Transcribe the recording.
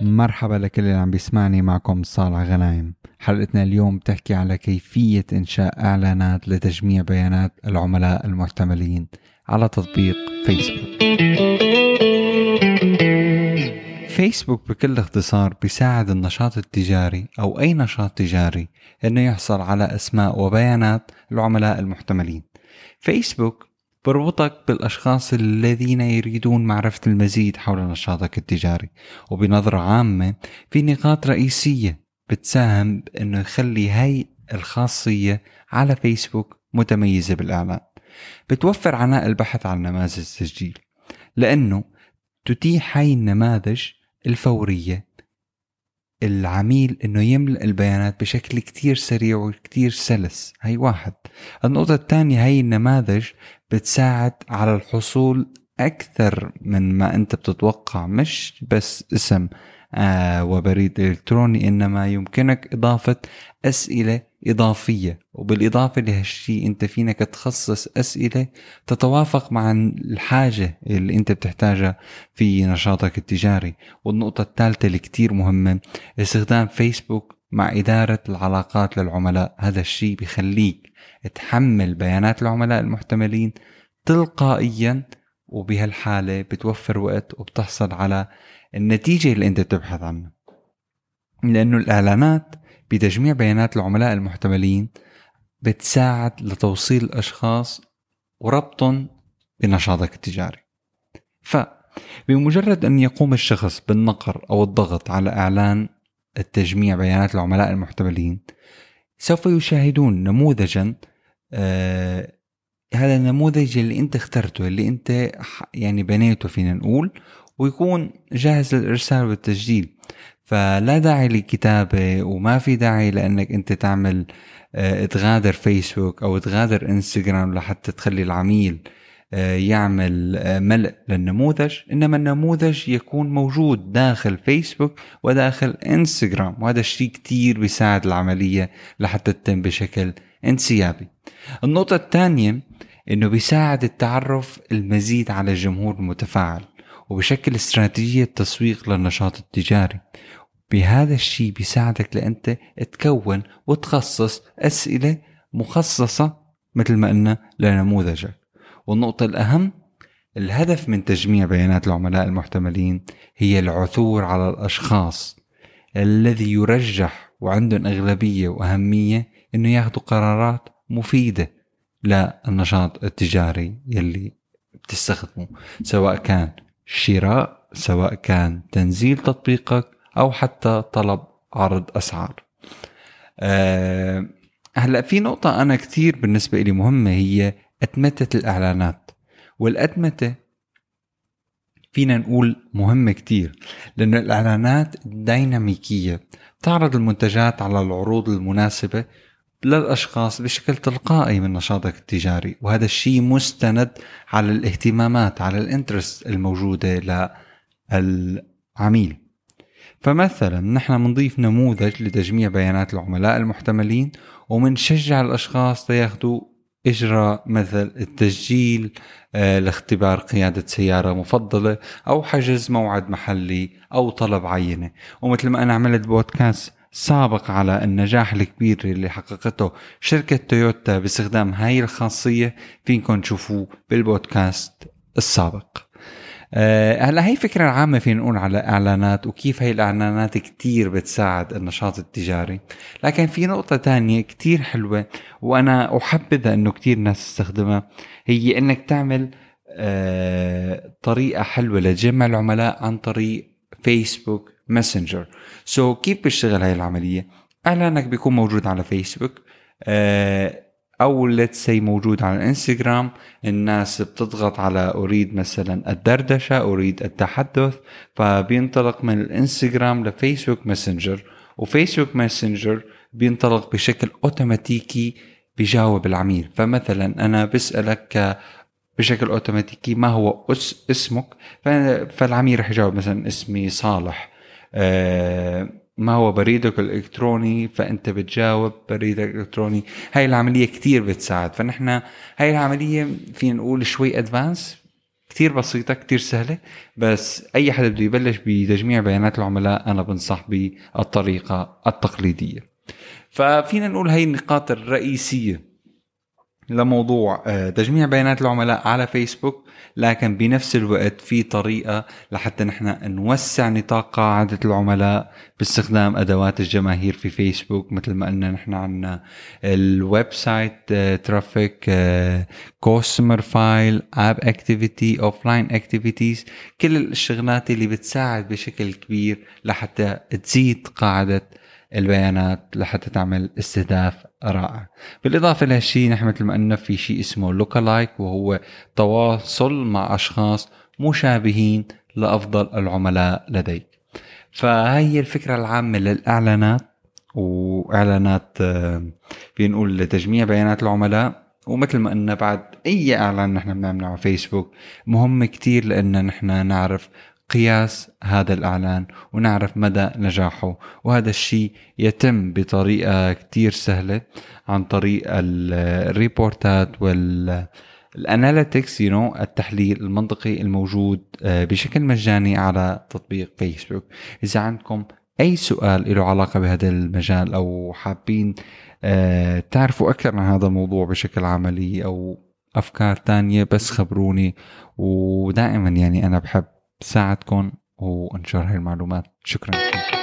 مرحبا لكل اللي عم بيسمعني. معكم صالح غنايم. حلقتنا اليوم بتحكي على كيفية إنشاء إعلانات لتجميع بيانات العملاء المحتملين على تطبيق فيسبوك. فيسبوك بكل اختصار بيساعد النشاط التجاري أو أي نشاط تجاري أنه يحصل على أسماء وبيانات العملاء المحتملين. فيسبوك بربطك بالأشخاص الذين يريدون معرفة المزيد حول نشاطك التجاري. وبنظرة عامة في نقاط رئيسية بتساهم بأنه يخلي هاي الخاصية على فيسبوك متميزة بالإعلان بتوفر عناء البحث عن نماذج التسجيل لأنه تتيح هاي النماذج الفورية العميل إنه يملأ البيانات بشكل كتير سريع وكتير سلس. هي واحد. النقطة الثانية هي النماذج بتساعد على الحصول أكثر من ما أنت بتتوقع مش بس اسم آه وبريد إلكتروني إنما يمكنك إضافة أسئلة إضافية. وبالإضافة لهالشيء أنت فينك تخصص أسئلة تتوافق مع الحاجة اللي أنت بتحتاجها في نشاطك التجاري. والنقطة الثالثة اللي كتير مهمة استخدام فيسبوك مع إدارة العلاقات للعملاء. هذا الشيء بيخليك تحمل بيانات العملاء المحتملين تلقائيا وبهالحالة بتوفر وقت وبتحصل على النتيجة اللي أنت بتبحث عنها. لأنه الإعلانات بتجميع بيانات العملاء المحتملين بتساعد لتوصيل الأشخاص وربطهم بنشاطك التجاري. ف بمجرد أن يقوم الشخص بالنقر أو الضغط على إعلان التجميع بيانات العملاء المحتملين سوف يشاهدون نموذجا آه هذا النموذج اللي انت اخترته اللي انت يعني بنيته فينا نقول ويكون جاهز للإرسال والتسجيل. فلا داعي للكتابة وما في داعي لأنك انت تعمل آه تغادر فيسبوك أو تغادر إنستغرام لحتى تخلي العميل يعمل آه ملء للنموذج إنما النموذج يكون موجود داخل فيسبوك وداخل إنستغرام وهذا الشيء كتير بيساعد العملية لحتى تتم بشكل انسيابي. النقطة الثانية إنه بيساعد التعرف المزيد على الجمهور المتفاعل وبشكل استراتيجية تسويق للنشاط التجاري. بهذا الشيء بيساعدك لأنت تكون وتخصص أسئلة مخصصة مثل ما قلنا لنموذجك. والنقطة الأهم الهدف من تجميع بيانات العملاء المحتملين هي العثور على الأشخاص الذي يرجح وعندهم أغلبية وأهمية إنه ياخذوا قرارات مفيدة للنشاط التجاري يلي بتستخدمه سواء كان شراء سواء كان تنزيل تطبيقك أو حتى طلب عرض أسعار. أه هلأ في نقطة أنا كثير بالنسبة لي مهمة هي أتمتة الإعلانات. والأتمتة فينا نقول مهمة كتير لأن الإعلانات ديناميكية تعرض المنتجات على العروض المناسبة للأشخاص بشكل تلقائي من نشاطك التجاري وهذا الشيء مستند على الاهتمامات على الانترست الموجودة للعميل. فمثلا نحن بنضيف نموذج لتجميع بيانات العملاء المحتملين ومنشجع الأشخاص ليأخذوا إجراء مثل التسجيل آه لاختبار قيادة سيارة مفضلة أو حجز موعد محلي أو طلب عينة. ومثل ما أنا عملت بودكاست سابق على النجاح الكبير اللي حققته شركة تويوتا باستخدام هاي الخاصية فينكم تشوفوه بالبودكاست السابق. هلا هي فكرة عامة فينا نقول على إعلانات وكيف هي الإعلانات كتير بتساعد النشاط التجاري. لكن في نقطة تانية كتير حلوة وأنا أحبذها إنه كتير ناس تستخدمها هي إنك تعمل أه طريقة حلوة لتجمع العملاء عن طريق فيسبوك ماسنجر so, كيف بيشتغل هاي العملية؟ إعلانك بيكون موجود على فيسبوك أو let's say موجود على الانستغرام الناس بتضغط على أريد مثلا الدردشة أريد التحدث فبينطلق من الانستغرام لفيسبوك ماسنجر وفيسبوك ماسنجر بينطلق بشكل أوتوماتيكي بجاوب العميل. فمثلا أنا بسألك بشكل أوتوماتيكي ما هو اسمك؟ فالعميل رح يجاوب مثلا اسمي صالح ما هو بريدك الإلكتروني فأنت بتجاوب بريدك الإلكتروني. هاي العملية كتير بتساعد. فنحن هاي العملية فينا نقول شوي advanced كتير بسيطة كتير سهلة بس أي حدا بده يبلش بتجميع بيانات العملاء أنا بنصح بالطريقة التقليدية. ففينا نقول هاي النقاط الرئيسية. لموضوع آه، تجميع بيانات العملاء على فيسبوك لكن بنفس الوقت في طريقة لحتى نحن نوسع نطاق قاعدة العملاء باستخدام أدوات الجماهير في فيسبوك مثل ما قلنا نحن عنا ال website traffic customer file app activity offline activities كل الشغلات اللي بتساعد بشكل كبير لحتى تزيد قاعدة البيانات لحتى تعمل استهداف رائع. بالإضافة لهالشيء نحن مثل ما قلنا في شيء اسمه lookalike وهو تواصل مع أشخاص مشابهين لأفضل العملاء لديك. فهي هي الفكرة العامة للإعلانات وإعلانات فينا نقول لتجميع بيانات العملاء. ومثل ما قلنا بعد أي إعلان نحن بنعمله على فيسبوك مهم كتير لأن نحن نعرف قياس هذا الإعلان ونعرف مدى نجاحه. وهذا الشيء يتم بطريقة كتير سهلة عن طريق ال reportات وال ال analytics you know التحليل المنطقي الموجود آه، بشكل مجاني على تطبيق فيسبوك إذا عندكم أي سؤال له علاقة بهذا المجال أو حابين آه، تعرفوا أكثر عن هذا الموضوع بشكل عملي أو أفكار تانية بس خبروني. ودائما يعني أنا بحب ساعدكم وانشر هاي المعلومات. شكرا. لكم